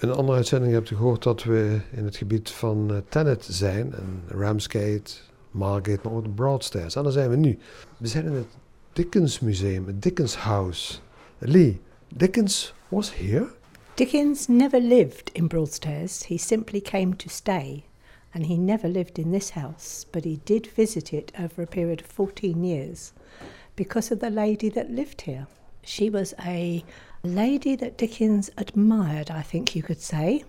In een andere uitzending hebt gehoord dat we in het gebied van uh, Thanet zijn. En Ramsgate, Margate, maar ook Broadstairs. En daar zijn we nu. We zijn in het Dickens Museum, het Dickens House. Lee, Dickens was here? Dickens never lived in Broadstairs. He simply came to stay. And he never lived in this house, but he did visit it over a period of 14 years because of the lady that lived here. She was a lady that Dickens admired, I think you could say.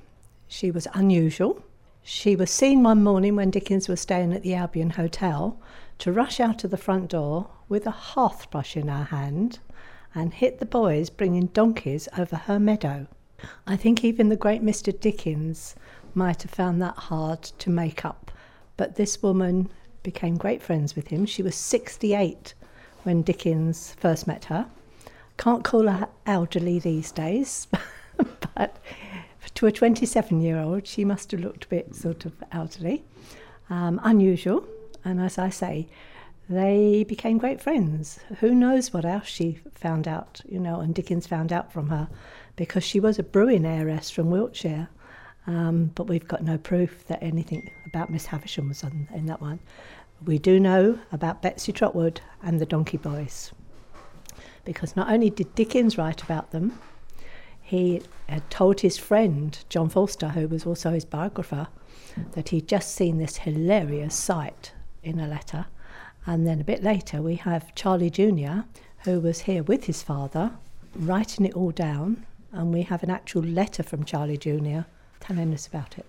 She was unusual. She was seen one morning when Dickens was staying at the Albion Hotel to rush out of the front door with a hearth brush in her hand and hit the boys bringing donkeys over her meadow. I think even the great Mr. Dickens might have found that hard to make up. But this woman became great friends with him. She was 68 when Dickens first met her. Can't call her elderly these days, but to a 27 year old, she must have looked a bit sort of elderly, um, unusual. And as I say, they became great friends. Who knows what else she found out, you know, and Dickens found out from her because she was a brewing heiress from Wiltshire. Um, but we've got no proof that anything about Miss Havisham was on, in that one. We do know about Betsey Trotwood and the Donkey Boys because not only did Dickens write about them, he had told his friend John Forster, who was also his biographer, that he'd just seen this hilarious sight in a letter. And then a bit later, we have Charlie Jr., who was here with his father, writing it all down. And we have an actual letter from Charlie Jr. telling us about it.